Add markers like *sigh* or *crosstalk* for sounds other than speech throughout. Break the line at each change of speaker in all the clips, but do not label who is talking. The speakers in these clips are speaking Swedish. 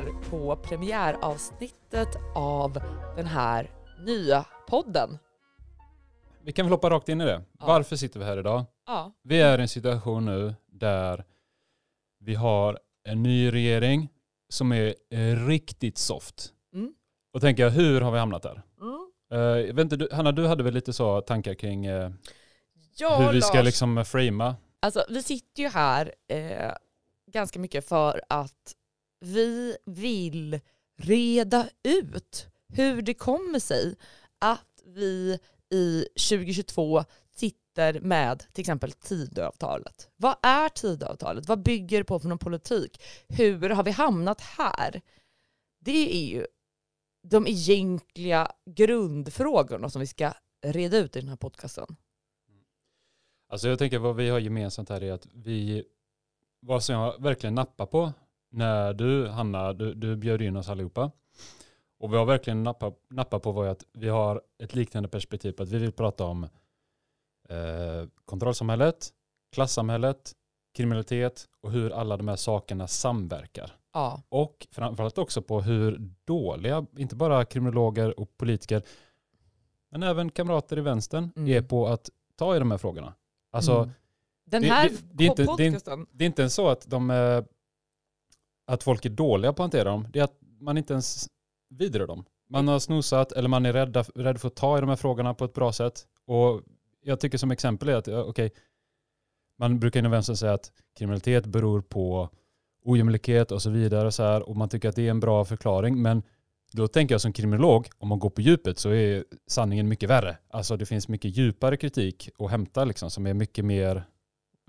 lyssnar på premiäravsnittet av den här nya podden.
Vi kan väl hoppa rakt in i det.
Ja.
Varför sitter vi här idag?
Ja.
Vi är i en situation nu där vi har en ny regering som är eh, riktigt soft.
Mm.
Och tänker jag, hur har vi hamnat där?
Mm.
Jag vet inte, Hanna, du hade väl lite så tankar kring eh,
Ja,
hur vi ska
Lars.
liksom framea?
Alltså, vi sitter ju här eh, ganska mycket för att vi vill reda ut hur det kommer sig att vi i 2022 sitter med till exempel Tidöavtalet. Vad är Tidöavtalet? Vad bygger det på för någon politik? Hur har vi hamnat här? Det är ju de egentliga grundfrågorna som vi ska reda ut i den här podcasten.
Alltså jag tänker vad vi har gemensamt här är att vi, vad som jag verkligen nappar på när du, Hanna, du, du bjöd in oss allihopa. Och vi har verkligen nappat nappa på var att vi har ett liknande perspektiv på att vi vill prata om eh, kontrollsamhället, klassamhället, kriminalitet och hur alla de här sakerna samverkar.
Ja.
Och framförallt också på hur dåliga, inte bara kriminologer och politiker, men även kamrater i vänstern
Mm.
är på att ta i de här frågorna. Alltså,
Mm. Den
det-
här
det- det är inte- det är inte- det är inte ens så att, de, eh, att folk är dåliga på att hantera dem. Det är att man inte ens vidrör dem. Man har snosat eller man är rädd, rädd för att ta i de här frågorna på ett bra sätt. Och jag tycker som exempel är att, okej, okej, man brukar inom vänstern säga att kriminalitet beror på ojämlikhet och så vidare och så här, och man tycker att det är en bra förklaring. Men då tänker jag som kriminolog, om man går på djupet så är sanningen mycket värre. Alltså det finns mycket djupare kritik att hämta liksom, som är mycket mer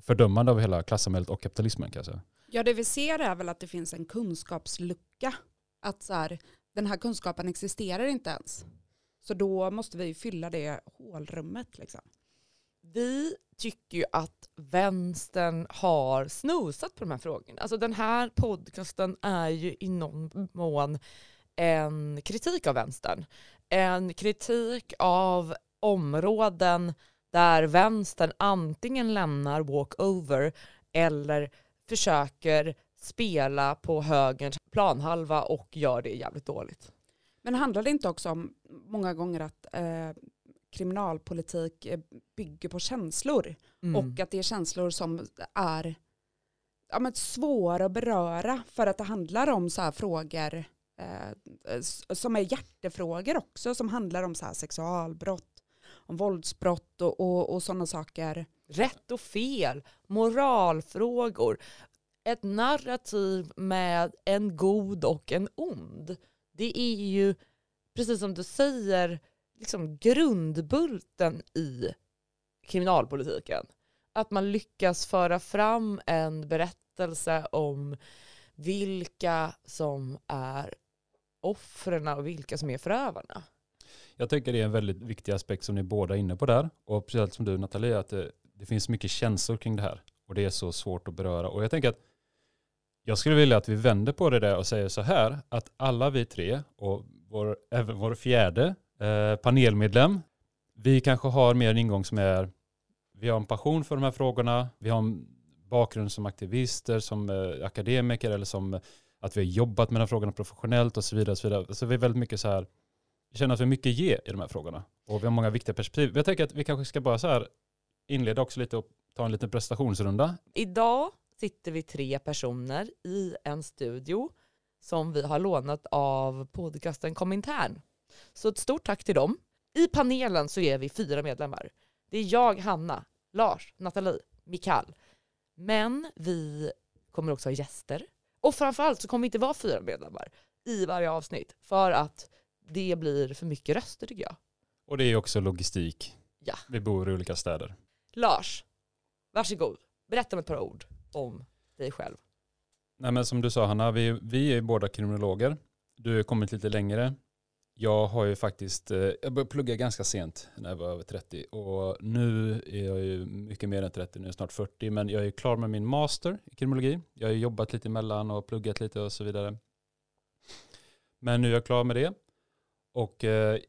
fördömande av hela klassamhället och kapitalismen kan jag säga.
Ja, det vi ser är väl att det finns en kunskapslucka. Att så här, den här kunskapen existerar inte ens. Så då måste vi fylla det hålrummet. Liksom.
vi tycker ju att vänstern har snusat på de här frågorna. Alltså den här podcasten är ju i någon mån en kritik av vänstern. En kritik av områden där vänstern antingen lämnar walkover eller försöker spela på högerns planhalva och gör det jävligt dåligt.
Men handlar det inte också om många gånger att eh, kriminalpolitik eh, bygger på känslor?
Mm.
Och att det är känslor som är ja, men svåra att beröra för att det handlar om så här frågor eh, som är hjärtefrågor också som handlar om så här sexualbrott, om våldsbrott och, och, och sådana saker
rätt och fel, moralfrågor, ett narrativ med en god och en ond. Det är ju, precis som du säger, liksom grundbulten i kriminalpolitiken. Att man lyckas föra fram en berättelse om vilka som är offren och vilka som är förövarna.
Jag tycker det är en väldigt viktig aspekt som ni båda är inne på där. Och precis som du Nathalie, att det, det finns mycket känslor kring det här. Och det är så svårt att beröra. Och jag tänker att jag skulle vilja att vi vänder på det där och säger så här, att alla vi tre och vår, även vår fjärde eh, panelmedlem, vi kanske har mer en ingång som är, vi har en passion för de här frågorna, vi har en bakgrund som aktivister, som eh, akademiker eller som eh, att vi har jobbat med de här frågorna professionellt och så vidare. Och så vidare. Så vi är väldigt mycket så här, vi känner att vi har mycket att ge i de här frågorna. Och vi har många viktiga perspektiv. Jag tänker att vi kanske ska bara så här inleda också lite och ta en liten prestationsrunda.
Idag sitter vi tre personer i en studio som vi har lånat av podcasten Komintern. Så ett stort tack till dem. I panelen så är vi fyra medlemmar. Det är jag, Hanna, Lars, Nathalie, Mikael. Men vi kommer också ha gäster. Och framförallt så kommer vi inte vara fyra medlemmar i varje avsnitt för att det blir för mycket röster tycker jag.
Och det är också logistik.
Ja.
Vi bor i olika städer.
Lars, varsågod. Berätta med ett par ord om dig själv.
Nej men som du sa Hanna, vi, vi är båda kriminologer. Du har kommit lite längre. Jag har ju faktiskt, eh, jag började plugga ganska sent när jag var över 30 och nu är jag ju mycket mer än 30, nu är jag snart 40, men jag är klar med min master i kriminologi. Jag har jobbat lite emellan och pluggat lite och så vidare. Men nu är jag klar med det och eh,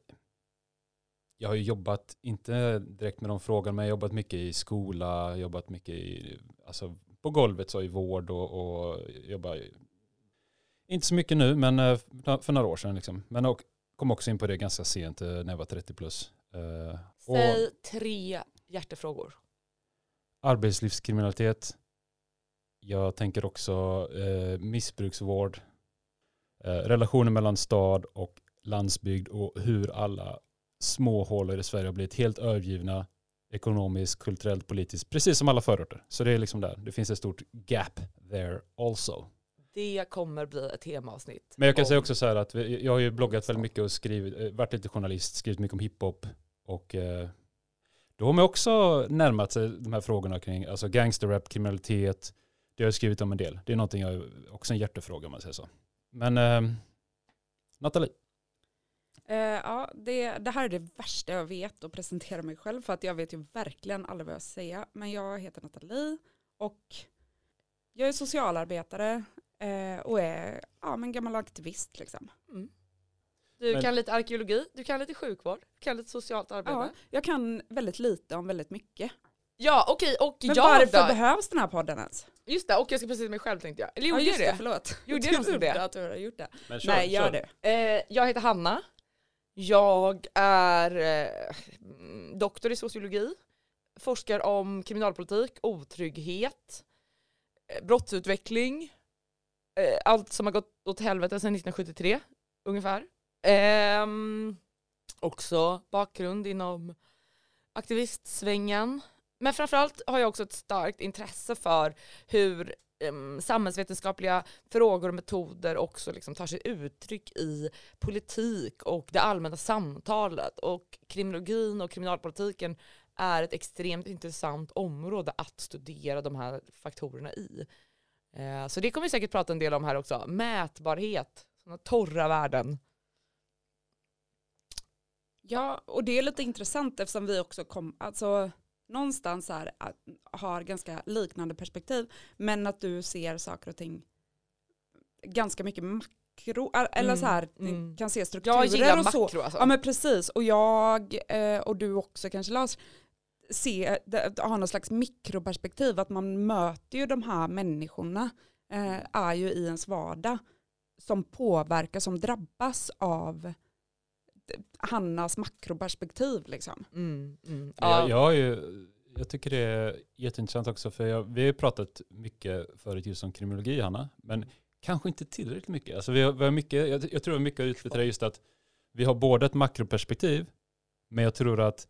jag har ju jobbat, inte direkt med de frågorna, men jag har jobbat mycket i skola, jobbat mycket i, alltså på golvet så i vård och, och jobbar Inte så mycket nu, men eh, för några år sedan. Liksom. Men och, kom också in på det ganska sent eh, när jag var 30 plus. Eh, och
Säg tre hjärtefrågor.
arbetslivskriminalitet. Jag tänker också eh, missbruksvård. Eh, relationer mellan stad och landsbygd och hur alla små hålor i Sverige har blivit helt övergivna ekonomiskt, kulturellt, politiskt, precis som alla förorter. Så det är liksom där. Det finns ett stort gap there also.
Det kommer bli ett temaavsnitt.
Men jag kan
om-
säga också så här att vi, jag har ju bloggat väldigt mycket och skrivit, eh, varit lite journalist, skrivit mycket om hiphop och eh, då har man också närmat sig de här frågorna kring alltså gangsterrap, kriminalitet. Det har jag skrivit om en del. Det är någonting jag, också en hjärtefråga om man säger så. Men eh, Nathalie,
Eh, ja, det, det här är det värsta jag vet att presentera mig själv för att jag vet ju verkligen aldrig vad jag ska säga. Men jag heter Nathalie och jag är socialarbetare eh, och är ja, men gammal aktivist liksom.
Mm. Du
Men-
kan lite arkeologi, du kan lite sjukvård, du kan lite socialt arbete.
Ja,
Ja,
jag kan väldigt lite om väldigt mycket.
okej, och
Men
jag
varför
då?
behövs den här podden ens?
Just det, och jag ska presentera mig själv tänkte jag. Eller gjorde
ja, just
jag
det,
det?
förlåt.
Gjorde jag någonsin det?
att du har gjort det.
men
Nej, gör det.
Eh, jag heter Hanna. Jag är eh, doktor i sociologi. Forskar om kriminalpolitik, otrygghet, eh, brottsutveckling. Eh, allt som har gått åt helvete sedan 1973 ungefär. Ehm, också bakgrund inom aktivistsvängen. Men framförallt har jag också ett starkt intresse för hur Ehm, samhällsvetenskapliga frågor och metoder också liksom tar sig uttryck i politik och det allmänna samtalet. Och kriminologin och kriminalpolitiken är ett extremt intressant område att studera de här faktorerna i. Eh, så det kommer vi säkert prata en del om här också. Mätbarhet, sådana torra värden.
Ja, och det är lite intressant eftersom vi också kom, alltså någonstans här att, har ganska liknande perspektiv, men att du ser saker och ting ganska mycket makro, eller
Mm,
så här,
mm.
kan se
Jag
strukturer
gillar
och så.
makro alltså.
Ja men precis, och jag eh, och du också kanske Lars, se, har någon slags mikroperspektiv, att man möter ju de här människorna, eh, är ju i ens vardag, som påverkas, som drabbas av Hannas makroperspektiv liksom.
Mm, mm.
Ja.
Ja.
Jag, jag, jag tycker det är jätteintressant också för jag, vi har pratat mycket förut just om kriminologi Hanna, men kanske inte tillräckligt mycket. Alltså vi har, vi har mycket jag, jag tror vi har mycket att utbyta just att vi har både ett makroperspektiv, men jag tror att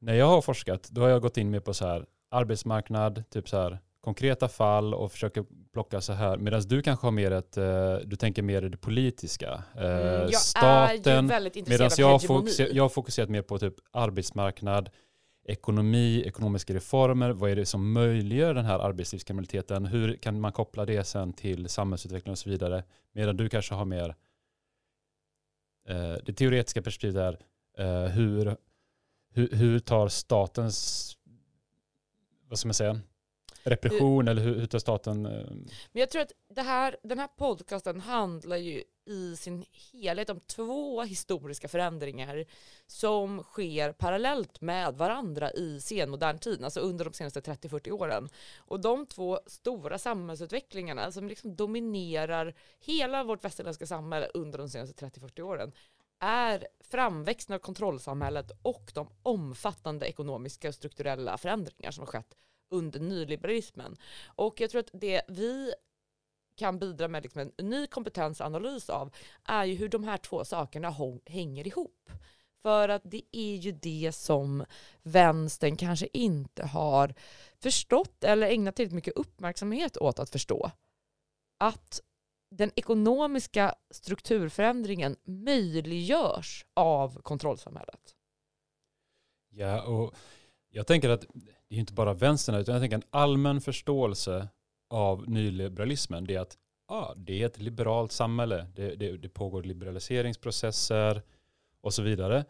när jag har forskat, då har jag gått in mer på så här arbetsmarknad, typ så här konkreta fall och försöker plocka så här, medan du kanske har mer ett, eh, du tänker mer i det politiska, eh,
Mm, jag är ju
staten, Medan jag, fokuser, jag har fokuserat mer på typ arbetsmarknad, ekonomi, ekonomiska reformer, vad är det som möjliggör den här arbetslivskriminaliteten, hur kan man koppla det sen till samhällsutveckling och så vidare, medan du kanske har mer eh, det teoretiska perspektivet är eh, hur, hur, hur tar statens, vad ska man säga, repression eller hur, hur tar staten, eh,
Men jag tror att det här, den här podcasten handlar ju i sin helhet om två historiska förändringar som sker parallellt med varandra i senmodern tid, alltså under de senaste 30-40 åren. Och de två stora samhällsutvecklingarna som liksom dominerar hela vårt västerländska samhälle under de senaste 30-40 åren är framväxten av kontrollsamhället och de omfattande ekonomiska och strukturella förändringar som har skett under nyliberalismen. Och jag tror att det vi kan bidra med liksom en ny kompetensanalys av är ju hur de här två sakerna hänger ihop. För att det är ju det som vänstern kanske inte har förstått eller ägnat tillräckligt mycket uppmärksamhet åt att förstå. Att den ekonomiska strukturförändringen möjliggörs av kontrollsamhället.
Ja, och jag tänker att det är inte bara vänstern, utan jag tänker en allmän förståelse av nyliberalismen, det är att ah, det är ett liberalt samhälle, det, det, det pågår liberaliseringsprocesser och så vidare.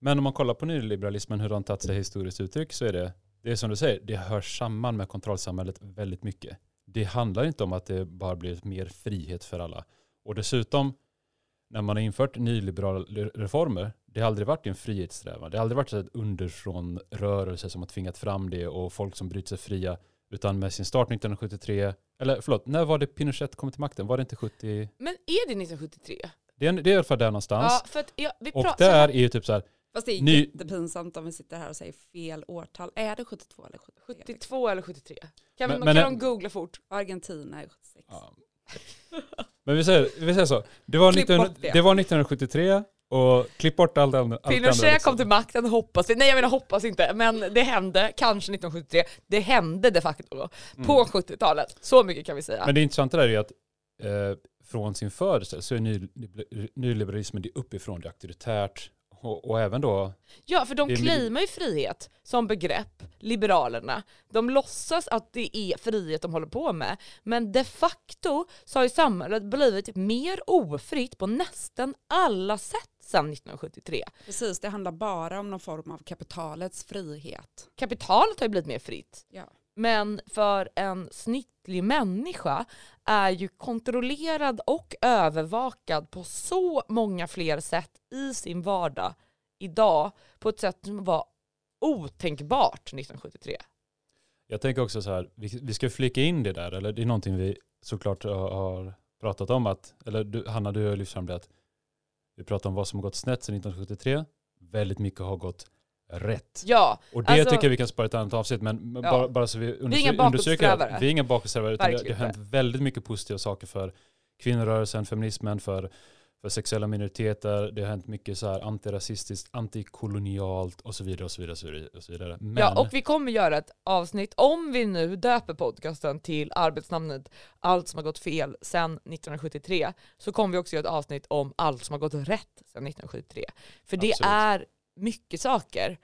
Men om man kollar på nyliberalismen, hur den tagit sig historiskt uttryck, så är det, det är som du säger, det hör samman med kontrollsamhället väldigt mycket. Det handlar inte om att det bara blir mer frihet för alla. Och dessutom, när man har infört nyliberala reformer, det har aldrig varit en frihetssträvan. Det har aldrig varit ett underifrån rörelse som har tvingat fram det och folk som bryter sig fria. Utan med sin start 1973, eller förlåt, när var det Pinochet kom till makten? Var det inte 70?
Men är det 1973?
Det är, det är i alla fall där någonstans.
Ja, för att jag, vi
och där är ju typ så här,
Fast det är
Ny-
jättepinsamt om vi sitter här och säger fel årtal. Är det 72 eller 73?
72 eller 73? Kan,
Men-
vi,
men-
kan de googla fort?
Argentina är 76.
Ja. Men vi säger, vi säger så. Det var,
Klipp
19,
bort det.
det var 1973 och klipp bort allt allt andra
Pinochet
liksom.
kom till makten, hoppas vi. Nej jag menar hoppas inte, men det hände kanske 1973. Det hände de facto då, på 70-talet. Så mycket kan vi säga.
Mm. Men det intressanta där är att eh, från sin födelse så är ny, nyliberalismen det uppifrån, det är auktoritärt och, och även då,
Ja, för de
Det
claimar ju frihet som begrepp, Liberalerna. De låtsas att det är frihet de håller på med, men de facto så har ju samhället blivit mer ofritt på nästan alla sätt sedan 1973.
Precis, det handlar bara om någon form av kapitalets frihet.
Kapitalet har ju blivit mer fritt.
Ja.
Men för en snittlig människa är ju kontrollerad och övervakad på så många fler sätt i sin vardag idag på ett sätt som var otänkbart 1973.
jag tänker också så här, vi, vi ska flika in det där, eller det är någonting vi såklart har, har pratat om att, eller du, Hanna du har lyft fram det att vi pratar om vad som har gått snett sedan 1973, väldigt mycket har gått rätt.
Ja,
Och det
Alltså-
tycker jag vi kan spara ett annat avsnitt, men
Ja.
bara, bara så vi understryker
bakåtsträvare.
att vi är inga bakåtsträvare, utan det, har hänt väldigt mycket positiva saker för kvinnorörelsen, feminismen, för, för sexuella minoriteter, det har hänt mycket så här antirasistiskt, antikolonialt och så vidare och så vidare och så vidare. Och så vidare. Men,
ja, och vi kommer göra ett avsnitt, om vi nu döper podcasten till arbetsnamnet Allt som har gått fel sedan 1973, så kommer vi också göra ett avsnitt om allt som har gått rätt sedan 1973. För det
Absolut.
är mycket saker.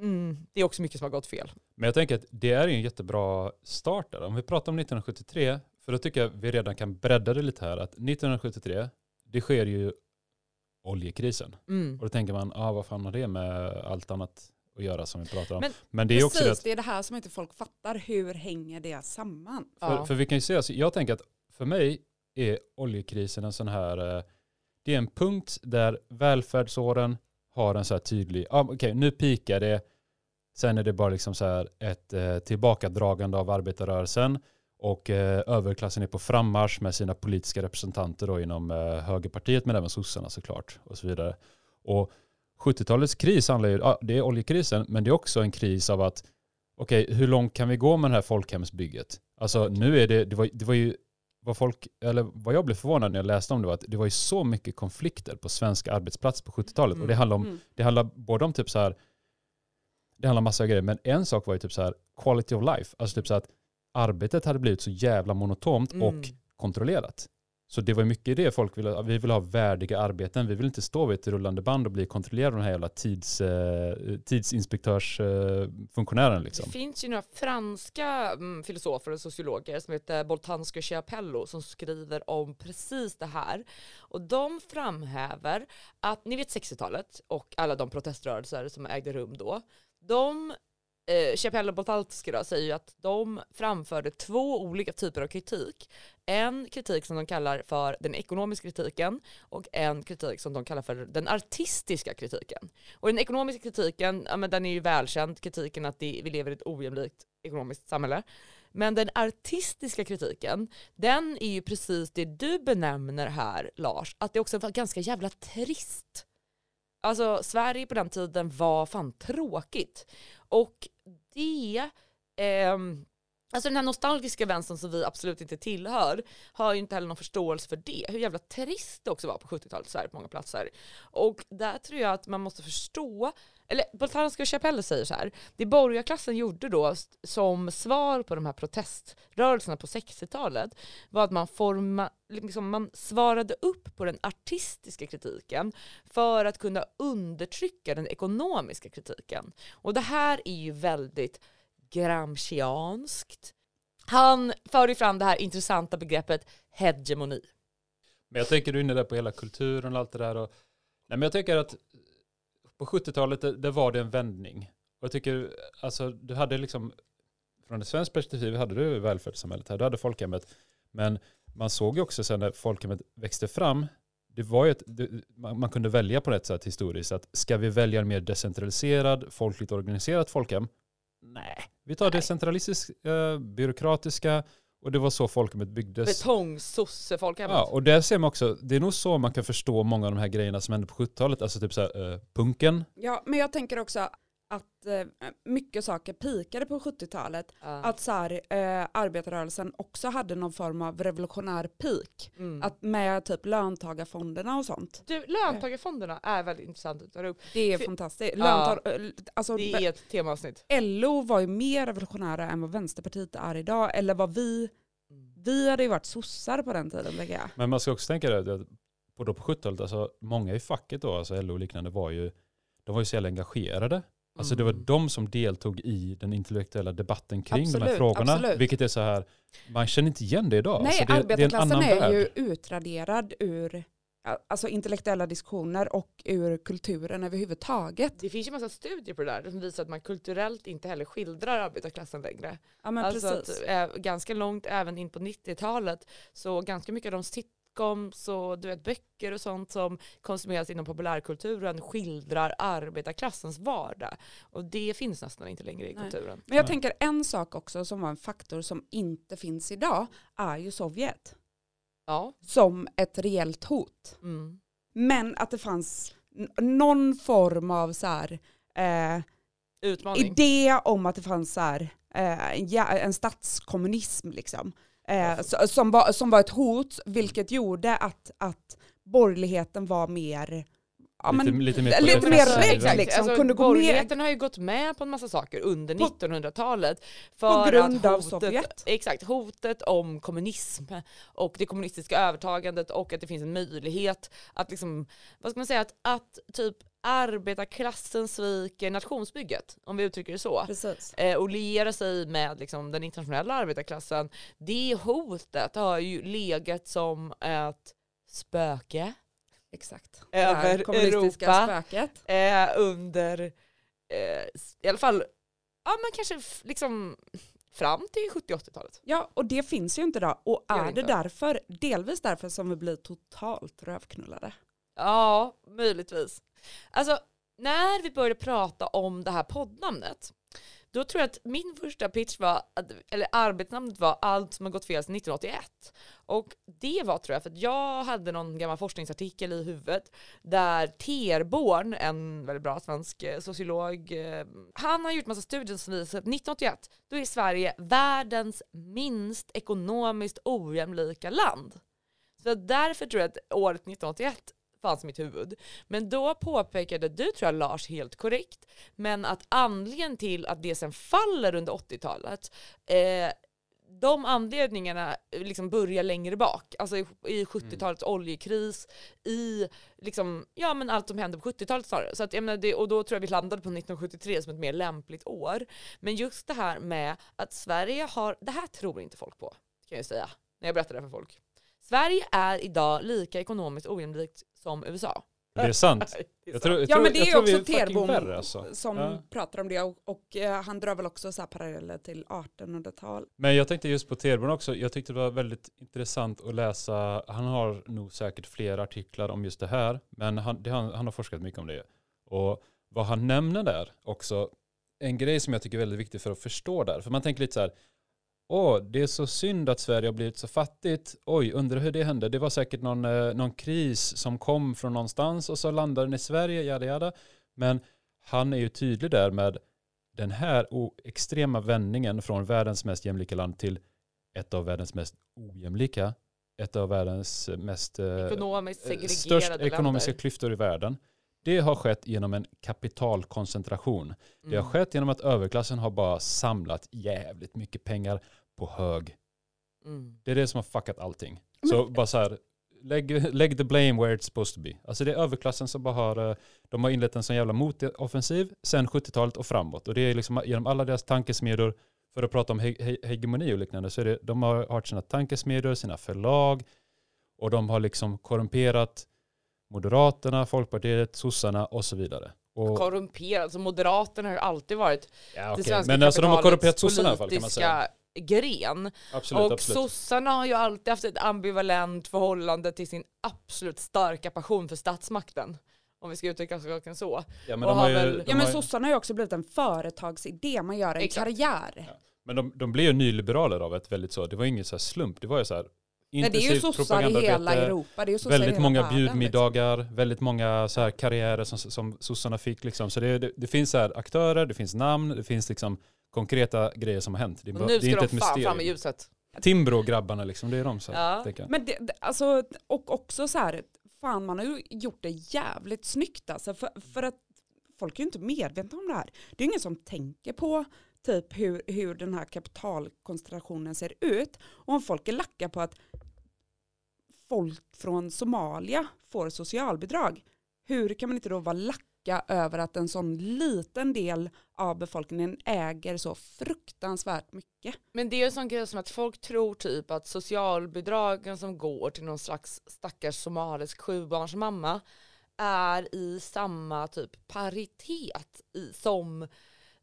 Mm, det är också mycket som har gått fel.
men jag tänker att det är en jättebra start där. Om vi pratar om 1973, för då tycker jag vi redan kan bredda det lite här, att 1973, det sker ju oljekrisen.
Mm.
Och då tänker man, ah, vad fan har det med allt annat att göra som vi pratar om?
Men-
Men, det är också det
Precis,
att
det är det här som inte folk fattar. Hur hänger det samman?
För,
Ja.
för vi kan ju se, alltså, jag tänker att för mig är oljekrisen en sån här, eh, det är en punkt där välfärdsåren har en så här tydlig, ah, okej nu pikar det, sen är det bara liksom så här ett eh, tillbakadragande av arbetarrörelsen och eh, överklassen är på frammarsch med sina politiska representanter då inom eh, högerpartiet men även sossarna såklart och så vidare. Och 70-talets kris handlar ju, ah, det är oljekrisen men det är också en kris av att okej, hur långt kan vi gå med det här folkhemsbygget? Alltså nu är det, det var, det var ju, vad folk, eller vad jag blev förvånad när jag läste om det var att det var ju så mycket konflikter på svenska arbetsplatser på 70-talet. Och det handlar om,
Mm.
det handlar både om typ så här, det handlar om massa grejer, men en sak var ju typ så här quality of life. Alltså typ så att arbetet hade blivit så jävla monotont
Mm.
och kontrollerat. Så det var mycket det folk ville, vi vill ha värdiga arbeten. Vi vill inte stå vid ett rullande band och bli kontrollerade av den här jävla tids, eh, tidsinspektörsfunktionären liksom.
Det finns ju några franska mm, filosofer och sociologer som heter Boltanski och Chiapello som skriver om precis det här. Och de framhäver att, ni vet 60-talet och alla de proteströrelser som ägde rum då. De, eh, och Boltanski då, säger ju att de framförde två olika typer av kritik. En kritik som de kallar för den ekonomiska kritiken och en kritik som de kallar för den artistiska kritiken. Och den ekonomiska kritiken, ja, men den är ju välkänd, kritiken att det, vi lever i ett ojämlikt ekonomiskt samhälle. Men den artistiska kritiken, den är ju precis det du benämner här Lars, att det också var ganska jävla trist. Alltså Sverige på den tiden var fan tråkigt. Och det, eh, alltså den här nostalgiska vänstern som vi absolut inte tillhör, har ju inte heller någon förståelse för det. Hur jävla trist det också var på 70-talet i Sverige på många platser. Och där tror jag att man måste förstå, eller Boltanski och Chapelle säger så här, det borgarklassen gjorde då som svar på de här proteströrelserna på 60-talet var att man, forma, liksom man svarade upp på den artistiska kritiken för att kunna undertrycka den ekonomiska kritiken. Och det här är ju väldigt gramscianskt. Han för ju fram det här intressanta begreppet hegemoni.
Men jag tänker du är inne där på hela kulturen och allt det där. Och, nej men jag tänker att på 70-talet det, det var det en vändning. Och jag tycker, alltså du hade liksom, från ett svenskt perspektiv hade du välfärdssamhället här, du hade folkhemmet. Men man såg ju också sen när folkhemmet växte fram, det var ett, det, man, man kunde välja på ett sätt historiskt, att ska vi välja en mer decentraliserad, folkligt organiserat folkhem? Nej, Vi tar det centralistiska, eh, byråkratiska och det var så folkhemmet byggdes.
Betong-sossefolkhemmet.
Ja, och där ser man också, det är nog så man kan förstå många av de här grejerna som hände på 70-talet, alltså typ så här, eh, punken.
Ja, men jag tänker också att eh, mycket saker pikade på 70-talet.
Ja.
Att så här, eh, arbetarrörelsen också hade någon form av revolutionär peak.
Mm.
Att med typ löntagarfonderna och sånt.
Du, löntagarfonderna är väldigt intressant att ta upp.
Det är
För-
fantastiskt.
Ja.
Löntar, eh, alltså,
Det är ett temaavsnitt.
LO var ju mer revolutionära än vad Vänsterpartiet är idag. Eller vad vi, vi hade ju varit sossar på den tiden lägger jag.
Men man ska också tänka det, att på, då på 70-talet, alltså många i facket då, alltså LO och liknande, var ju, de var ju så jävla engagerade. Alltså det var
Mm.
de som deltog i den intellektuella debatten kring de här
Absolut,
frågorna.
absolut.
Vilket är så här, man känner inte igen det idag.
Nej,
alltså det, det
arbetarklassen
är, en
är,
annan
ju utraderad ur alltså intellektuella diskussioner och ur kulturen överhuvudtaget.
Det finns ju massa studier på det där som visar att man kulturellt inte heller skildrar arbetarklassen längre.
Ja men
alltså
precis.
att, eh, ganska långt även in på 90-talet så ganska mycket av de sitcoms och du vet, böcker och sånt som konsumeras inom populärkulturen skildrar arbetarklassens vardag. Och det finns nästan inte längre i
Nej.
kulturen.
Men jag
Nej.
tänker en sak också som var en faktor som inte finns idag är ju Sovjet
Ja.
som ett reellt hot.
Mm.
Men att det fanns någon form av så här, eh,
Utmaning.
idé om att det fanns så här, eh, en statskommunism liksom. Eh, som, var, som var ett hot vilket gjorde att, att borgerligheten var mer ja,
lite,
men,
lite mer,
lite mer
Exakt.
liksom,
Alltså,
kunde
borgerligheten har ju gått med på en massa saker under
På-
1900-talet. För
på grund
att
av
hotet,
Sovjet.
Exakt, hotet om kommunism och det kommunistiska övertagandet och att det finns en möjlighet att liksom, vad ska man säga, att, att typ arbetarklassen sviker nationsbygget, om vi uttrycker det så. Eh, och liera sig med liksom, den internationella arbetarklassen. Det hotet har ju legat som ett spöke
Exakt.
Över
det
Europa.
spöket.
eh, under, eh, i alla fall, ja men kanske liksom fram till 70-80-talet.
Ja, och det finns ju inte idag. Och är det
inte.
därför, delvis därför som vi blir totalt rövknullade.
Ja, möjligtvis. Alltså, när vi började prata om det här poddnamnet, då tror jag att min första pitch var, eller arbetsnamnet var Allt som har gått fel sedan 1981. Och det var tror jag för att jag hade någon gammal forskningsartikel i huvudet där Terborn, en väldigt bra svensk eh, sociolog, eh, han har gjort massa studier som visar att 1981, då är Sverige världens minst ekonomiskt ojämlika land. Så därför tror jag att året 1981 fanns i mitt huvud. Men då påpekade du, tror jag Lars, helt korrekt, men att anledningen till att det sen faller under 80-talet, eh, de anledningarna liksom börjar längre bak. Alltså i, i 70-talets oljekris, i liksom, ja, men allt som hände på 70-talet snarare. Så att, jag menar, det, och då tror jag vi landade på 1973 som ett mer lämpligt år. Men just det här med att Sverige har, det här tror inte folk på, kan jag säga, när jag berättar det för folk. Sverige är idag lika ekonomiskt ojämlikt som USA.
Det är sant. *laughs*
Det är
Jag
sant.
tror, jag
Ja
tror,
men det är också Terbom
alltså.
som
Ja.
pratar om det och, och eh, han drar väl också så här paralleller till 1800-tal.
Men jag tänkte just på Terbron också, jag tyckte det var väldigt intressant att läsa, han har nog säkert fler artiklar om just det här, men han, det, han, han har forskat mycket om det. Och vad han nämner där också, en grej som jag tycker är väldigt viktig för att förstå där, för man tänker lite så här, åh, det är så synd att Sverige har blivit så fattigt, oj, undrar hur det hände, det var säkert någon, eh, någon kris som kom från någonstans och så landade den i Sverige, jada jada, men han är ju tydlig där med den här extrema vändningen från världens mest jämlika land till ett av världens mest ojämlika, ett av världens mest eh,
Ekonomiskt segregerade
störst ekonomiska
länder.
klyftor i världen. Det har skett genom en kapitalkoncentration. Det har
Mm.
skett genom att överklassen har bara samlat jävligt mycket pengar på hög.
Mm.
Det är det som har fuckat allting. Så bara så här, lägg, lägg the blame where it's supposed to be. Alltså det är överklassen som bara har, eh, de har inlett en sån jävla motoffensiv sen 70-talet och framåt. Och det är liksom genom alla deras tankesmedjor, för att prata om he he hegemoni och liknande, så är det, de har har sina tankesmedjor, sina förlag, och de har liksom korrumperat Moderaterna, Folkpartiet, sossarna och så vidare. Och,
Korrumperad, alltså Moderaterna har ju alltid varit
ja,
det
okej.
svenska
Men alltså de har korrumperat sossarna i alla fall kan man säga.
politiska gren.
Absolut,
och
absolut.
sossarna har ju alltid haft ett ambivalent förhållande till sin absolut starka passion för statsmakten. om vi ska uttrycka saken så.
Ja, men
Och
de
har
ju,
väl-
Ja men
har ju-
sossarna har ju också blivit en företagsidé, man gör en
Exakt.
karriär.
Men de, de blev ju nyliberaler av ett väldigt så, det var inget så här slump, det var ju så här
Nej, det är ju sossar i hela Europa, det är ju
väldigt många
världen, liksom.
bjudmiddagar, väldigt många så här karriärer som, som sossarna fick liksom. Så det, det, det finns så här aktörer, det finns namn, det finns liksom konkreta grejer som har hänt. Det är,
nu
det är
ska
inte
de
ett
fan fram i
mysterium.
ljuset.
Timbro-grabbarna liksom, det är de så här,
Ja.
Men det- alltså, och också så här, fan man har ju gjort det jävligt snyggt alltså, för, för att folk är ju inte medvetna om det här. Det är ingen som tänker på typ hur, hur den här kapitalkoncentrationen ser ut. Och om folk är lacka på att folk från Somalia får socialbidrag, hur kan man inte då vara lacka över att en sån liten del av befolkningen äger så fruktansvärt mycket?
Men det är ju en sån grej som att folk tror typ att socialbidragen som går till någon slags stackars somalisk sjubarnsmamma är i samma typ paritet i, som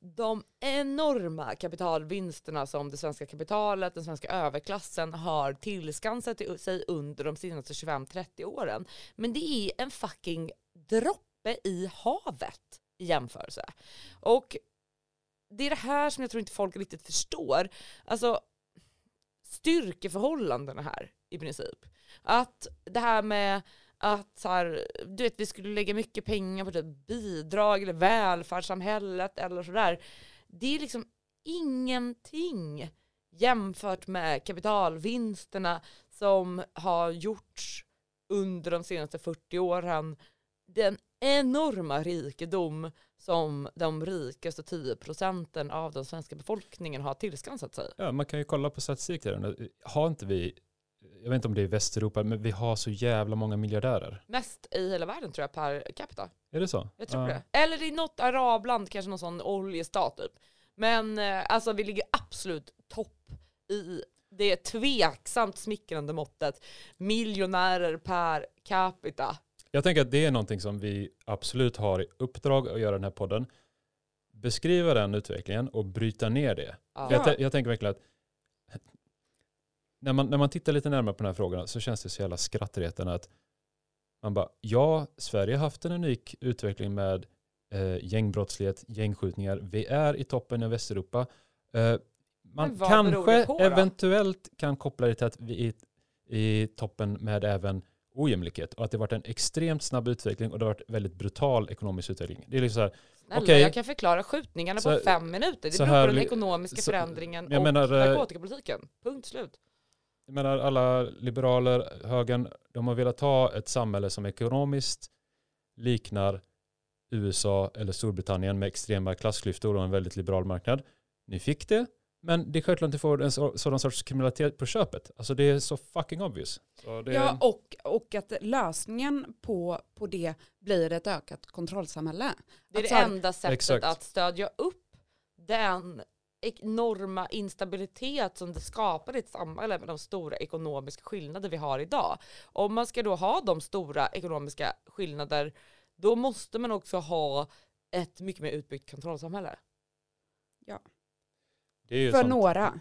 de enorma kapitalvinsterna som det svenska kapitalet, den svenska överklassen har tillskansat sig under de senaste 25-30 åren. Men det är en fucking droppe i havet i jämförelse. Och det är det här som jag tror inte folk riktigt förstår. Alltså styrkeförhållandena här i princip. Att det här med att så här, du vet, vi skulle lägga mycket pengar på typ bidrag eller välfärdssamhället eller sådär. Det är liksom ingenting jämfört med kapitalvinsterna som har gjorts under de senaste 40 åren. Den enorma rikedom som de rikaste 10 procenten av den svenska befolkningen har tillskansat sig.
Ja, man kan ju kolla på statistik där. Har inte vi, jag vet inte om det är i Västeuropa, men vi har så jävla många miljardärer.
Mest i hela världen tror jag per capita.
Är det så?
Jag tror
Ja.
det. Eller i något arabland, kanske någon sån oljestat typ. Men eh, alltså vi ligger absolut topp i det tveksamt smickrande måttet miljonärer per capita.
Jag tänker att det är någonting som vi absolut har i uppdrag att göra den här podden. Beskriva den utvecklingen och bryta ner det.
Ja.
Jag, jag tänker verkligen att när man, när man tittar lite närmare på den här frågan så känns det så jävla skrattretande att man bara, ja, Sverige har haft en unik utveckling med eh, gängbrottslighet, gängskjutningar. Vi är i toppen i Västeuropa. Eh, man kanske
på
eventuellt kan koppla det till att vi är i toppen med även ojämlikhet och att det varit en extremt snabb utveckling och det har varit väldigt brutal ekonomisk utveckling. Det är liksom så här,
Snälla,
Okej.
jag kan förklara skjutningarna
Så-
på fem minuter. Det beror på den ekonomiska
så-
förändringen och
menar, eh,
narkotikapolitiken. Punkt slut.
Jag menar alla liberaler, högern, de har velat ha ett samhälle som ekonomiskt liknar USA eller Storbritannien med extrema klassklyftor och en väldigt liberal marknad. Ni fick det, men det är självklart att ni får en så- sådan sorts kriminalitet på köpet. Alltså det är så fucking obvious. Så det,
Ja, och, och att lösningen på, på det blir ett ökat kontrollsamhälle.
Det är
Att
det
här-
enda sättet
Exakt.
att stödja upp den enorma instabilitet som det skapar i ett samhälle med de stora ekonomiska skillnader vi har idag. Om man ska då ha de stora ekonomiska skillnader då måste man också ha ett mycket mer utbyggt kontrollsamhälle.
det är ju
För
sånt.
några.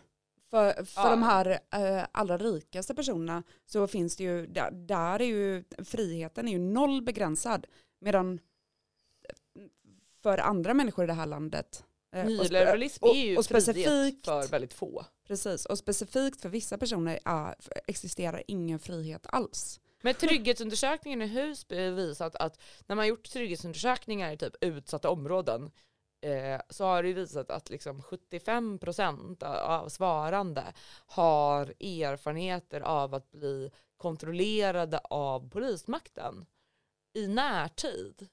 För, för
Ja.
de här eh, allra rikaste personerna så finns det ju, där, där är ju friheten är ju noll begränsad. Medan för andra människor i det här landet eh,
Nyliberalism
och-
är ju
och
frihet
specifikt-
för väldigt få.
Precis, och specifikt för vissa personer är, existerar ingen frihet alls.
Men trygghetsundersökningen i Husby visat att när man gjort trygghetsundersökningar i typ utsatta områden eh, så har det visat att liksom 75% av svarande har erfarenheter av att bli kontrollerade av polismakten i närtid.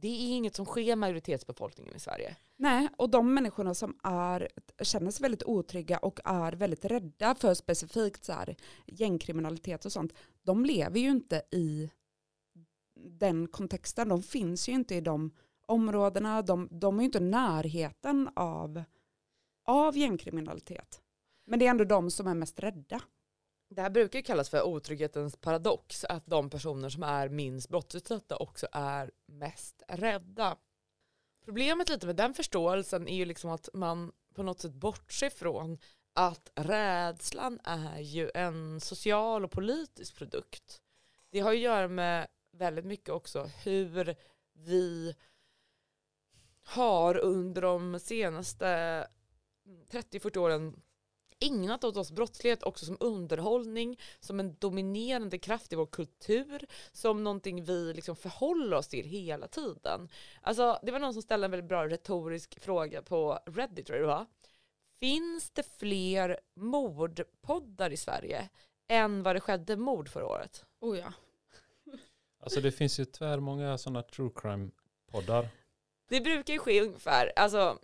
Det är inget som sker majoritetsbefolkningen i Sverige.
Nej, och de människorna som är, känner sig väldigt otrygga och är väldigt rädda för specifikt så här, gängkriminalitet och sånt, de lever ju inte i den kontexten. De finns ju inte i de områdena, de, de är ju inte i närheten av, av gängkriminalitet. Men det är ändå de som är mest rädda.
Det här brukar ju kallas för otrygghetens paradox, att de personer som är minst brottsutsatta också är mest rädda. Problemet lite med den förståelsen är ju liksom att man på något sätt bortser från att rädslan är ju en social och politisk produkt. Det har ju att göra med väldigt mycket också hur vi har under de senaste 30-40 åren ägnat åt oss brottslighet också som underhållning, som en dominerande kraft i vår kultur, som någonting vi liksom förhåller oss till hela tiden. Alltså, det var någon som ställde en väldigt bra retorisk fråga på Reddit tror jag det var. Finns det fler mordpoddar i Sverige än vad det skedde mord förra året?
Oh ja. *laughs*
Alltså det finns ju tyvärr många sådana true crime-poddar.
Det brukar ju ske ungefär, alltså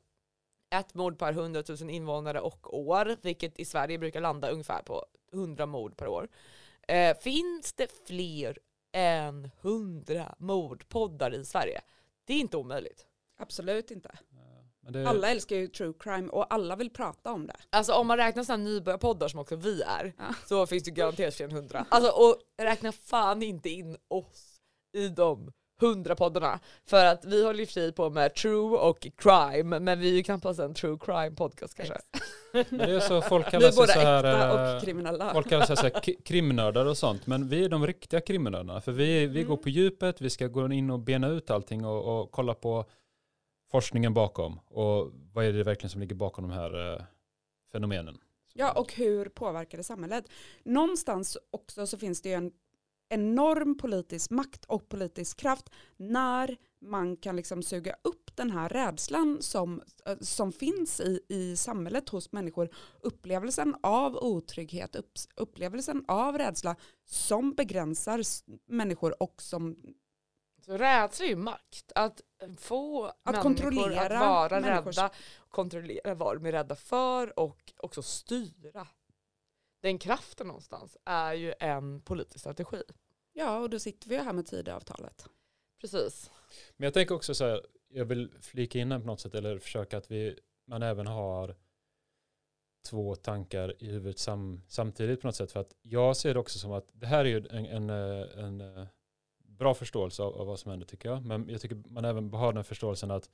ett mord per 100 000 invånare och år, vilket i Sverige brukar landa ungefär på 100 mord per år. Eh, finns det fler än 100 mordpoddar i Sverige? Det är inte omöjligt.
Absolut inte.
Men det,
Alla älskar ju true crime och alla vill prata om det.
Alltså om man räknar sådana nybörjarpoddar som också vi är,
Ja.
så finns det garanterat fler än 100. Alltså och räkna fan inte in oss i de 100 poddarna. För att vi håller i och för sig på med true och crime, men vi är ju knappast en true crime podcast kanske. *laughs*
men det är så folk
Vi
kallar sig så här,
äkta
eh,
och kriminella.
Folk kallar sig så här *laughs* krimnördar och sånt, men vi är de riktiga krimnördarna. För vi, vi
Mm.
går på djupet, vi ska gå in och bena ut allting och, och kolla på forskningen bakom. Och vad är det verkligen som ligger bakom de här eh, fenomenen.
Ja, och hur påverkar det samhället? Någonstans också så finns det ju en enorm politisk makt och politisk kraft när man kan liksom suga upp den här rädslan som, eh, som finns i, i samhället hos människor. Upplevelsen av otrygghet, upp, upplevelsen av rädsla som begränsar människor och som
Så rädsla är ju makt. Att få
Att
människor
kontrollera
att vara
människors-
rädda, kontrollera vad de är rädda för och också styra. Den kraften någonstans är ju en politisk strategi.
Ja, och då sitter vi ju här med Tidöavtalet.
Precis.
Men jag tänker också så här, jag vill flika in här på något sätt eller försöka att vi, man även har två tankar i huvudet sam, samtidigt på något sätt. För att jag ser det också som att det här är ju en, en, en, eh, bra förståelse av, av vad som händer tycker jag. Men jag tycker man även har den förståelsen att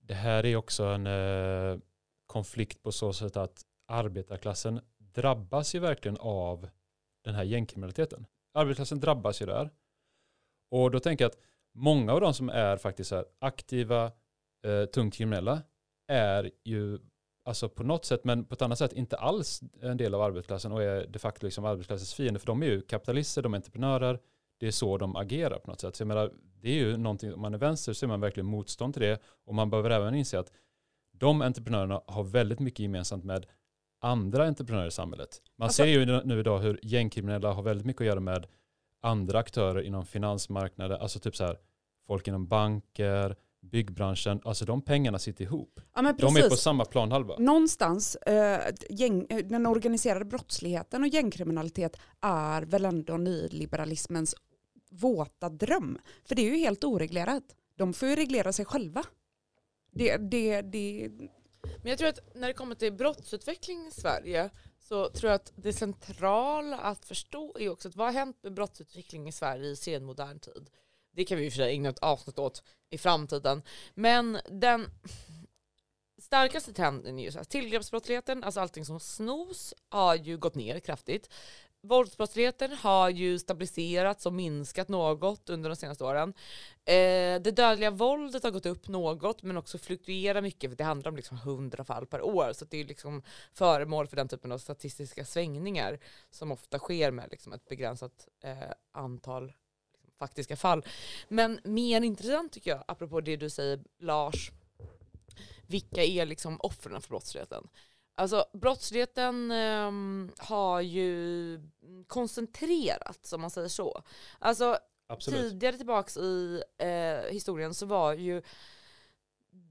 det här är också en eh, konflikt på så sätt att arbetarklassen drabbas ju verkligen av den här gängkriminaliteten. Arbetarklassen drabbas ju där. Och då tänker jag att många av de som är faktiskt så här aktiva, eh, tungt kriminella är ju alltså på något sätt, men på ett annat sätt inte alls en del av arbetarklassen och är de facto liksom arbetarklassens fiende. För de är ju kapitalister, de är entreprenörer, det är så de agerar på något sätt. Så jag menar, det är ju någonting, om man är vänster så är man verkligen motstånd till det. Och man behöver även inse att de entreprenörerna har väldigt mycket gemensamt med andra entreprenörer i samhället. Man
Alltså-
ser ju nu idag hur gängkriminella har väldigt mycket att göra med andra aktörer inom finansmarknader, alltså typ så här folk inom banker, byggbranschen, alltså de pengarna sitter ihop.
Ja,
De är på samma planhalva.
Någonstans, eh, gäng, eh, den organiserade brottsligheten och gängkriminalitet är väl ändå nyliberalismens våta dröm. För det är ju helt oreglerat. De får ju reglera sig själva. Det, det, det,
men jag tror att när det kommer till brottsutveckling i Sverige så tror jag att det centrala att förstå är också att vad har hänt med brottsutveckling i Sverige i senmodern tid? Det kan vi ju för sig ägna ett avsnitt åt i framtiden. Men den starkaste trenden är ju så här, tillgreppsbrottsligheten, alltså allting som snos, har ju gått ner kraftigt. Våldsbrottsligheten har ju stabiliserats och minskat något under de senaste åren. Eh, det dödliga våldet har gått upp något men också fluktuerar mycket för det handlar om liksom 100 fall per år så det är liksom föremål för den typen av statistiska svängningar som ofta sker med liksom ett begränsat eh, antal liksom, faktiska fall. Men mer intressant tycker jag, apropå det du säger Lars, vilka är liksom offren för brottsligheten? Alltså brottsligheten ehm, har ju koncentrerats om man säger så. Alltså
Absolut.
tidigare tillbaks i eh, historien så var ju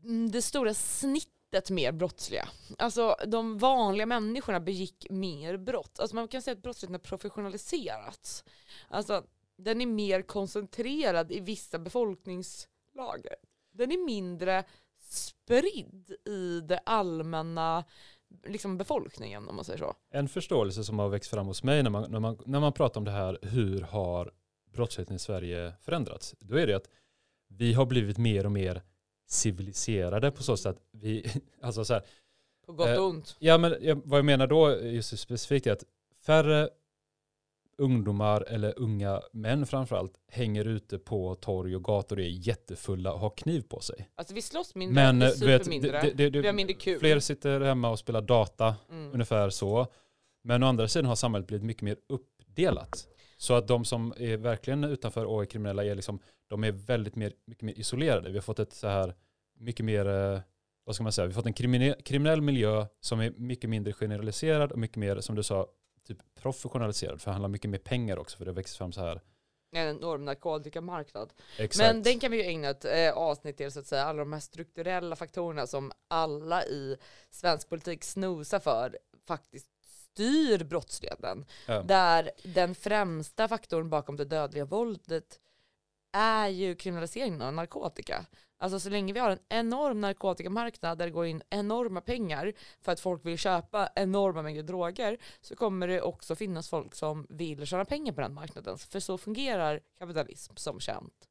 mm, det stora snittet mer brottsliga. Alltså de vanliga människorna begick mer brott. Alltså man kan säga att brottsligheten har professionaliserats. Alltså den är mer koncentrerad i vissa befolkningslager. Den är mindre spridd i det allmänna liksom befolkningen om man säger så.
En förståelse som har växt fram hos mig när man, när, man, när man pratar om det här, hur har brottsligheten i Sverige förändrats? Då är det att vi har blivit mer och mer civiliserade på så sätt att vi, *laughs* alltså så här,
På gott
Eh,
och ont.
ja men vad jag menar då just specifikt är att färre ungdomar eller unga män framförallt hänger ute på torg och gator och är jättefulla och har kniv på sig.
Alltså vi slåss mindre,
Men
vi
eh,
super mindre,
det, det, det,
vi har mindre kul.
fler sitter hemma och spelar data,
Mm.
ungefär så. Men å andra sidan har samhället blivit mycket mer uppdelat. Så att de som är verkligen utanför och är kriminella är liksom, de är väldigt mer, mycket mer isolerade. Vi har fått ett så här, mycket mer, eh, vad ska man säga, vi har fått en kriminell, kriminell miljö som är mycket mindre generaliserad och mycket mer, som du sa, typ professionaliserad. För det handlar mycket mer pengar också, för det växer fram så här.
En enorm narkotikamarknad.
Exakt.
Men den kan vi ju ägna ett eh, avsnitt till så att säga, alla de här strukturella faktorerna som alla i svensk politik snosar för faktiskt styr brottsligheten.
Ja.
Där den främsta faktorn bakom det dödliga våldet är ju kriminaliseringen av narkotika. Alltså så länge vi har en enorm narkotikamarknad där det går in enorma pengar för att folk vill köpa enorma mängder droger så kommer det också finnas folk som vill tjäna pengar på den marknaden. För så fungerar kapitalism som känt.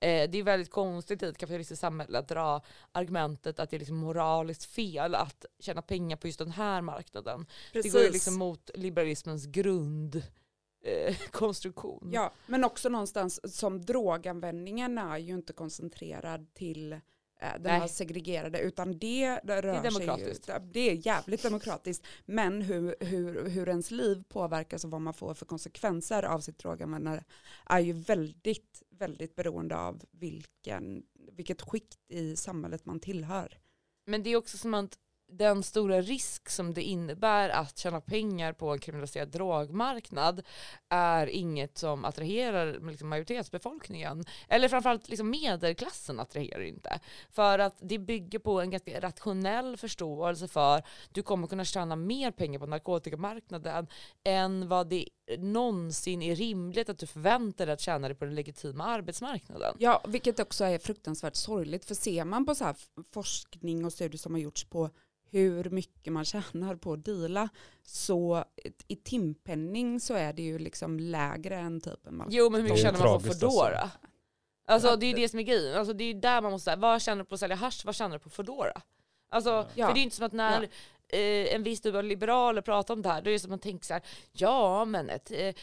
Eh, det är väldigt konstigt i ett kapitalistiskt samhälle att dra argumentet att det är liksom moraliskt fel att tjäna pengar på just den här marknaden. Det går ju liksom mot liberalismens grundkonstruktion. Eh, *laughs* konstruktion.
Ja, men också någonstans som droganvändningen är ju inte koncentrerad till eh, den
Nej.
här segregerade utan det, det rör ju,
demokratiskt.
det är jävligt demokratiskt men hur, hur, hur ens liv påverkas och vad man får för konsekvenser av sitt droganvändande är ju väldigt, väldigt beroende av vilken, vilket skikt i samhället man tillhör.
Men det är också som att den stora risk som det innebär att tjäna pengar på en kriminaliserad drogmarknad är inget som attraherar liksom majoritetsbefolkningen. Eller framförallt liksom medelklassen attraherar inte. För att det bygger på en ganska rationell förståelse för du kommer kunna tjäna mer pengar på narkotikamarknaden än vad det någonsin är rimligt att du förväntar dig att tjäna dig på den legitima arbetsmarknaden.
Ja, vilket också är fruktansvärt sorgligt för ser man på så här forskning och studier som har gjorts på hur mycket man tjänar på att deala så i timpenning så är det ju liksom lägre än typ en
Jo men hur mycket tjänar man på Foodora? Alltså
Ja,
det är ju det som är grejen. Alltså, det är där man måste säga, vad tjänar du på att sälja hasch, vad tjänar du på Foodora? Alltså,
Ja.
För det är ju inte som att när eh, en viss typ av liberaler pratar om det här, då är det som att man tänker så här, ja men ett eh,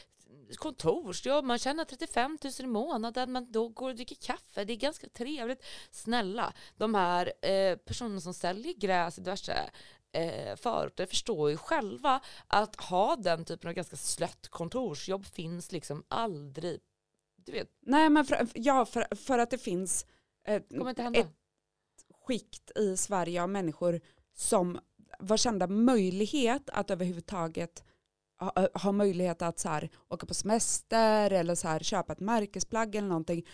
kontorsjobb, man tjänar 35 000 i månaden, men då går och dricker kaffe, det är ganska trevligt. Snälla, de här eh, personerna som säljer gräs i diverse eh, förorter förstår ju själva att ha den typen av ganska slött kontorsjobb finns liksom aldrig. Du vet,
Nej men för, ja, för, för att det finns eh, ett skikt i Sverige av människor som var kända möjlighet att överhuvudtaget ha, ha möjlighet att så här, åka på semester eller så här, köpa ett märkesplagg eller någonting.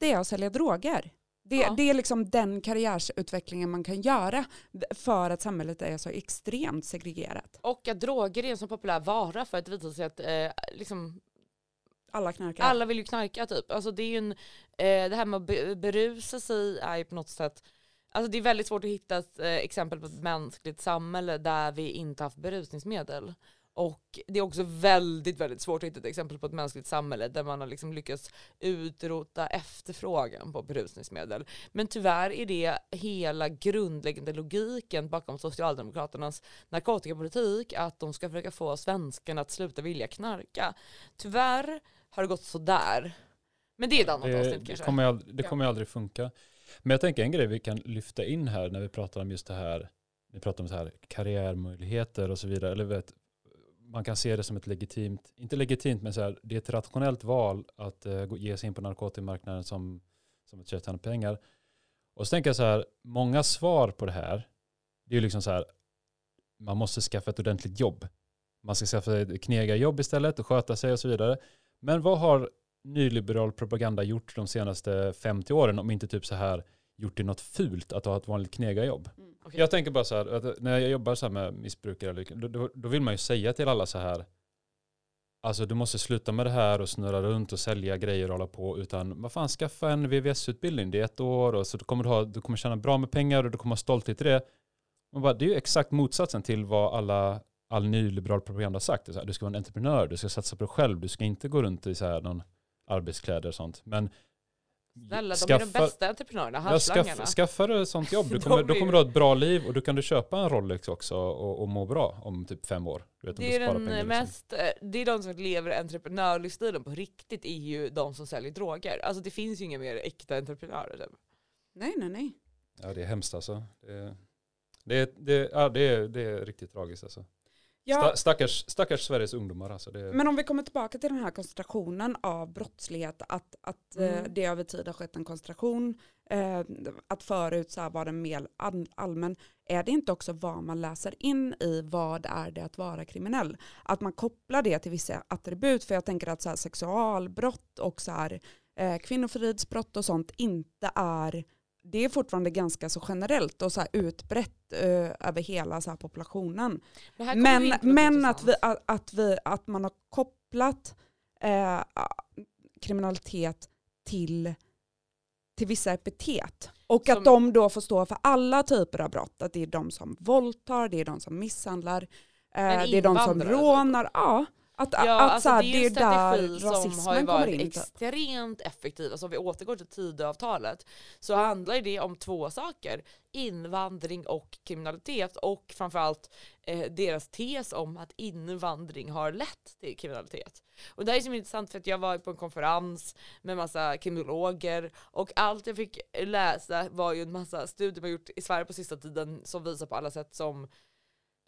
Det är att sälja droger. Det,
Ja.
det är liksom den karriärsutvecklingen man kan göra för att samhället är så extremt segregerat.
Och att droger är en så populär vara för att det visar sig att eh, liksom,
Alla knarkar.
alla vill ju knarka typ. Alltså det är ju en, eh, det här med att be- berusa sig är ju på något sätt, alltså det är väldigt svårt att hitta ett eh, exempel på ett mänskligt samhälle där vi inte haft berusningsmedel. Och det är också väldigt, väldigt svårt att hitta ett exempel på ett mänskligt samhälle där man har liksom lyckats utrota efterfrågan på berusningsmedel. Men tyvärr är det hela grundläggande logiken bakom Socialdemokraternas narkotikapolitik, att de ska försöka få svenskarna att sluta vilja knarka. Tyvärr har det gått sådär. Men det är ett annat avsnitt
det,
kanske.
kommer, aldrig, det kommer ju aldrig funka. Men jag tänker en grej vi kan lyfta in här när vi pratar om just det här, vi pratar om så här karriärmöjligheter och så vidare, eller vet, man kan se det som ett legitimt, inte legitimt men så här, det är ett rationellt val att uh, ge sig in på narkotikamarknaden som, som ett sätt pengar. Och så tänker jag så här, många svar på det här, det är ju liksom så här, man måste skaffa ett ordentligt jobb. Man ska skaffa ett knegarjobb istället och sköta sig och så vidare. Men vad har nyliberal propaganda gjort de senaste 50 åren om inte typ så här gjort det något fult att ha ett vanligt knegarjobb?
Okej.
Jag tänker bara så här, att när jag jobbar så här med missbrukare, då, då, då vill man ju säga till alla så här, alltså du måste sluta med det här och snurra runt och sälja grejer och hålla på, utan vad fan, skaffa en VVS-utbildning, det är ett år och så du kommer ha, du kommer tjäna bra med pengar och du kommer ha stolthet i det. Man bara, det är ju exakt motsatsen till vad alla, all nyliberal propaganda har sagt. Här, du ska vara en entreprenör, du ska satsa på dig själv, du ska inte gå runt i så här någon arbetskläder och sånt. Men
Snälla, de är de bästa entreprenörerna,
ja, skaff, Skaffa dig ett sånt jobb, du *laughs* kommer, då kommer du ha ett bra liv och då kan du köpa en Rolex också och, och må bra om typ fem år. Du vet,
det, är den pengar, liksom. mest, liksom. det är de som lever entreprenörlivsstilen på riktigt är ju de som säljer droger. Alltså det finns ju inga mer äkta entreprenörer. Typ.
Nej, nej, nej.
Ja, det är hemskt alltså. Det, det, det, ja, det, är, det är riktigt tragiskt alltså. Ja. Stackars, stackars Sveriges ungdomar alltså. Det...
Men om vi kommer tillbaka till den här koncentrationen av brottslighet, att, att eh, mm. det över tid har skett en koncentration, eh, att förut så var den mer allmän, är det inte också vad man läser in i vad är det att vara kriminell? Att man kopplar det till vissa attribut, för jag tänker att så här, sexualbrott och så här, eh, kvinnofridsbrott och sånt inte är det är fortfarande ganska så generellt och så här utbrett uh, över hela så här populationen. Men, men att, vi, att, att, vi, att man har kopplat uh, kriminalitet till, till vissa epitet. Och som, att de då får stå för alla typer av brott. Att det är de som våldtar, det är de som misshandlar, uh, det är de som rånar. Ja. Att, ja, att alltså så här, det är, det där rasismen har ju varit
typ. extremt effektiv. Alltså om vi återgår till Tidöavtalet så handlar det om två saker. Invandring och kriminalitet och framförallt eh, deras tes om att invandring har lett till kriminalitet. Och det här är så intressant för att jag var på en konferens med massa kriminologer och allt jag fick läsa var ju en massa studier man gjort i Sverige på sista tiden som visar på alla sätt som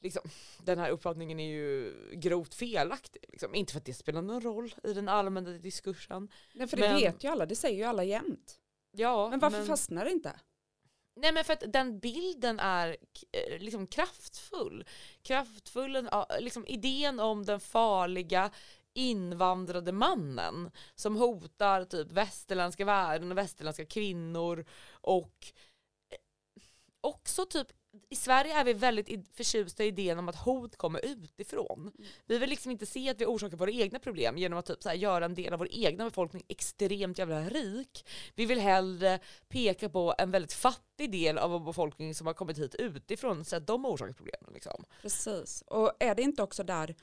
liksom, den här uppfattningen är ju grovt felaktig. Liksom. Inte för att det spelar någon roll i den allmänna diskursen.
Nej för det men, vet ju alla, det säger ju alla jämt. Ja, men varför men, fastnar det inte?
Nej men för att den bilden är eh, liksom kraftfull. Kraftfull, liksom idén om den farliga invandrade mannen som hotar typ västerländska världen och västerländska kvinnor och eh, också typ i Sverige är vi väldigt förtjusta i idén om att hot kommer utifrån. Mm. Vi vill liksom inte se att vi orsakar våra egna problem genom att typ så här, göra en del av vår egna befolkning extremt jävla rik. Vi vill hellre peka på en väldigt fattig del av vår befolkning som har kommit hit utifrån så att de har orsakat problemen. Liksom.
Precis, och är det inte också där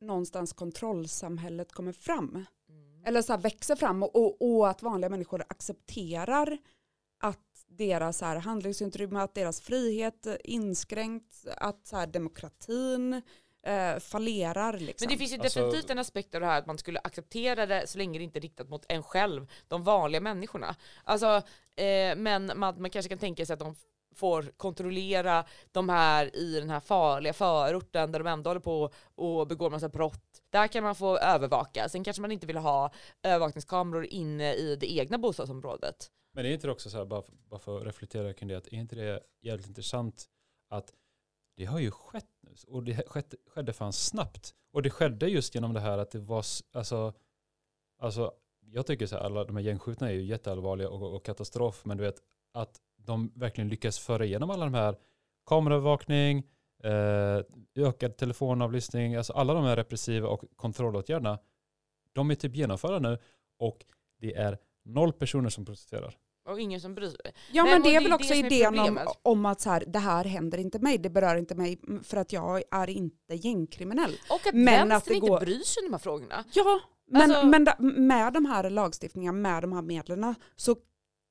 någonstans kontrollsamhället kommer fram? Mm. Eller så här, växer fram och, och, och att vanliga människor accepterar att deras här handlingsutrymme, att deras frihet inskränkt, att så här, demokratin eh, fallerar. Liksom.
Men det finns ju alltså- definitivt alltså, en aspekt av det här att man skulle acceptera det så länge det inte är riktat mot en själv, de vanliga människorna. Alltså, eh, men man, man kanske kan tänka sig att de får kontrollera de här i den här farliga förorten där de ändå håller på och begår massa brott. Där kan man få övervaka. Sen kanske man inte vill ha övervakningskameror inne i det egna bostadsområdet.
Men är inte det också så här, bara, bara för att reflektera kring det, att är inte det jävligt intressant att det har ju skett nu och det skedde, skedde fan snabbt. Och det skedde just genom det här att det var, alltså, alltså jag tycker så här, alla de här gängskjutna är ju jätteallvarliga och, och katastrof, men du vet att de verkligen lyckas föra igenom alla de här kameraövervakning, eh, ökad telefonavlyssning, alltså alla de här repressiva och kontrollåtgärderna, de är typ genomförda nu och det är noll personer som protesterar.
Och ingen som bryr sig.
Ja men, men det är väl också idén om, om att så här, det här händer inte mig, det berör inte mig för att jag är inte gängkriminell.
Och att men vänstern att det går... inte bryr sig om de här frågorna.
Ja, men, alltså... men med de här lagstiftningarna, med de här medlen så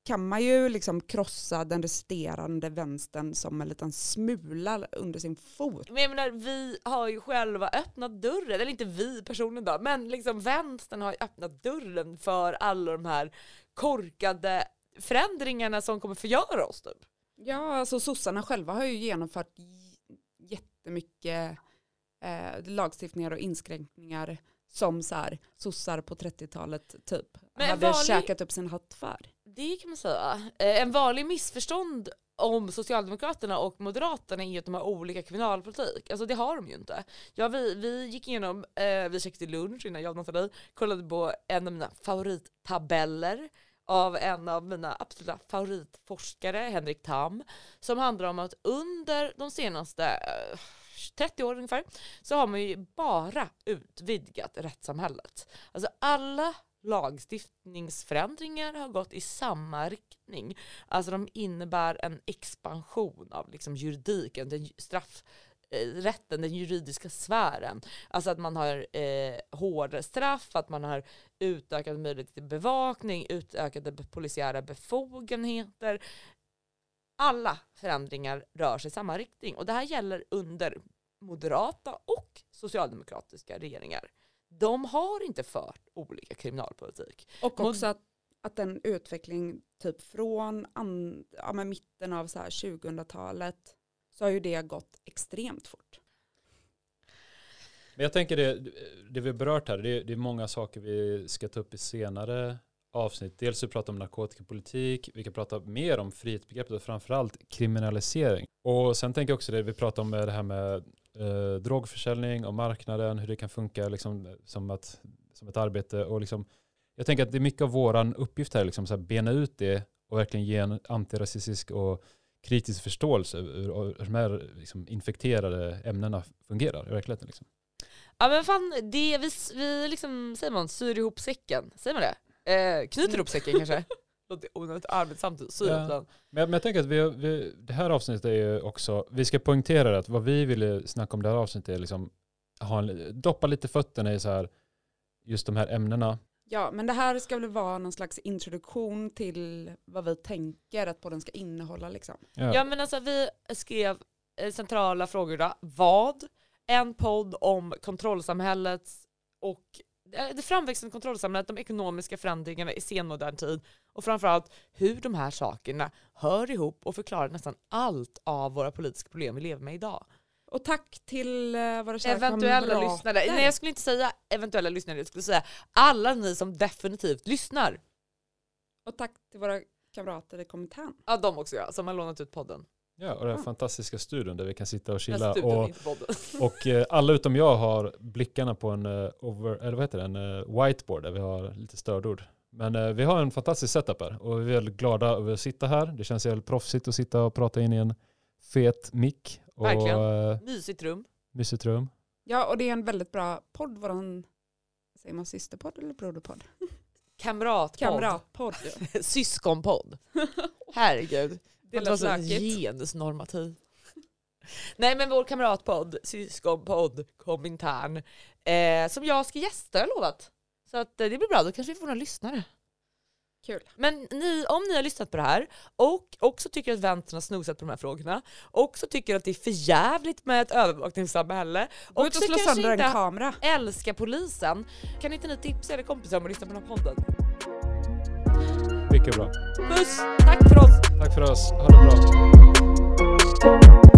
kan man ju liksom krossa den resterande vänstern som en liten smula under sin fot.
Men jag menar, vi har ju själva öppnat dörren, eller inte vi personen då, men liksom vänstern har ju öppnat dörren för alla de här korkade förändringarna som kommer förgöra oss typ.
Ja, alltså sossarna själva har ju genomfört jättemycket eh, lagstiftningar och inskränkningar som så här, sossar på 30-talet typ Men hade vanlig... käkat upp sin hatt för.
Det kan man säga. Eh, en vanlig missförstånd om Socialdemokraterna och Moderaterna är ju att de har olika kriminalpolitik. Alltså det har de ju inte. Ja, vi, vi gick igenom, eh, vi käkade lunch innan jag och Nathalie, kollade på en av mina favorittabeller av en av mina absoluta favoritforskare, Henrik Tam, som handlar om att under de senaste eh, 30 år ungefär, så har man ju bara utvidgat rättssamhället. Alltså alla lagstiftningsförändringar har gått i samma riktning. Alltså de innebär en expansion av liksom juridiken, den straff eh, rätten, den juridiska sfären. Alltså att man har eh, hårdare straff, att man har utökad möjlighet till bevakning, utökade polisiära befogenheter. Alla förändringar rör sig i samma riktning och det här gäller under moderata och socialdemokratiska regeringar. De har inte fört olika kriminalpolitik.
Och också att, att en utveckling typ från an, ja, men mitten av så här 2000-talet så har ju det gått extremt fort.
Men jag tänker det, det vi berört här, det, det är många saker vi ska ta upp i senare avsnitt. Dels vi pratar om narkotikapolitik, vi kan prata mer om frihetsbegreppet och framförallt kriminalisering. Och sen tänker jag också det vi pratar om med det här med eh, drogförsäljning och marknaden, hur det kan funka liksom, som, att, som ett arbete. Och liksom, jag tänker att det är mycket av vår uppgift här, liksom, så här, bena ut det och verkligen ge en antirasistisk och kritisk förståelse hur de här liksom, infekterade ämnena fungerar i verkligheten. Liksom.
Ja men fan, det, vi, vi liksom, säger man, syr ihop säcken, säger man det? Eh, knyter ihop säcken kanske? *laughs* Låter onödigt arbetsamt, syr ja.
Men, men jag tänker att vi, vi, det här avsnittet är ju också, vi ska poängtera att vad vi ville snacka om det här avsnittet är liksom, ha en, doppa lite fötterna i så här, just de här ämnena.
Ja, men det här ska väl vara någon slags introduktion till vad vi tänker att podden ska innehålla liksom.
Ja, ja men alltså vi skrev eh, centrala frågor då. Vad? En podd om kontrollsamhällets och det framväxande kontrollsamhället, de ekonomiska förändringarna i senmodern tid och framförallt hur de här sakerna hör ihop och förklarar nästan allt av våra politiska problem vi lever med idag.
Och tack till uh, våra kära
Eventuella kamrater. lyssnare. Nej jag skulle inte säga eventuella lyssnare, jag skulle säga alla ni som definitivt lyssnar.
Och tack till våra kamrater i kommentaren.
Ja de också ja, som har lånat ut podden.
Ja, och den ah. fantastiska studion där vi kan sitta och chilla. Och, *laughs* och eh, alla utom jag har blickarna på en, uh, over, eller vad heter det, en uh, whiteboard där vi har lite stödord. Men uh, vi har en fantastisk setup här och vi är väldigt glada över att sitta här. Det känns väldigt proffsigt att sitta och prata in i en fet mick.
Verkligen. Och, mysigt rum.
Mysigt rum.
Ja, och det är en väldigt bra podd. Våran, säger man systerpodd eller broderpodd?
Kamratpodd.
Kamratpodd. *laughs*
Syskonpodd. *laughs* Herregud. Det lät lökigt. Genusnormativ. Nej men vår kamratpodd, syskonpodd, kom intern. Eh, som jag ska gästa har lovat. Så att, eh, det blir bra, då kanske vi får några lyssnare.
Kul.
Men ni, om ni har lyssnat på det här och också tycker att vänstern har snosat på de här frågorna, också tycker att det är för jävligt med ett övervakningssamhälle,
och slå sönder en kamera.
älskar polisen, kan inte ni tipsa era kompisar om att lyssna på den här podden?
mycket bra.
Puss! Tack för oss!
Tack för oss. Ha det bra.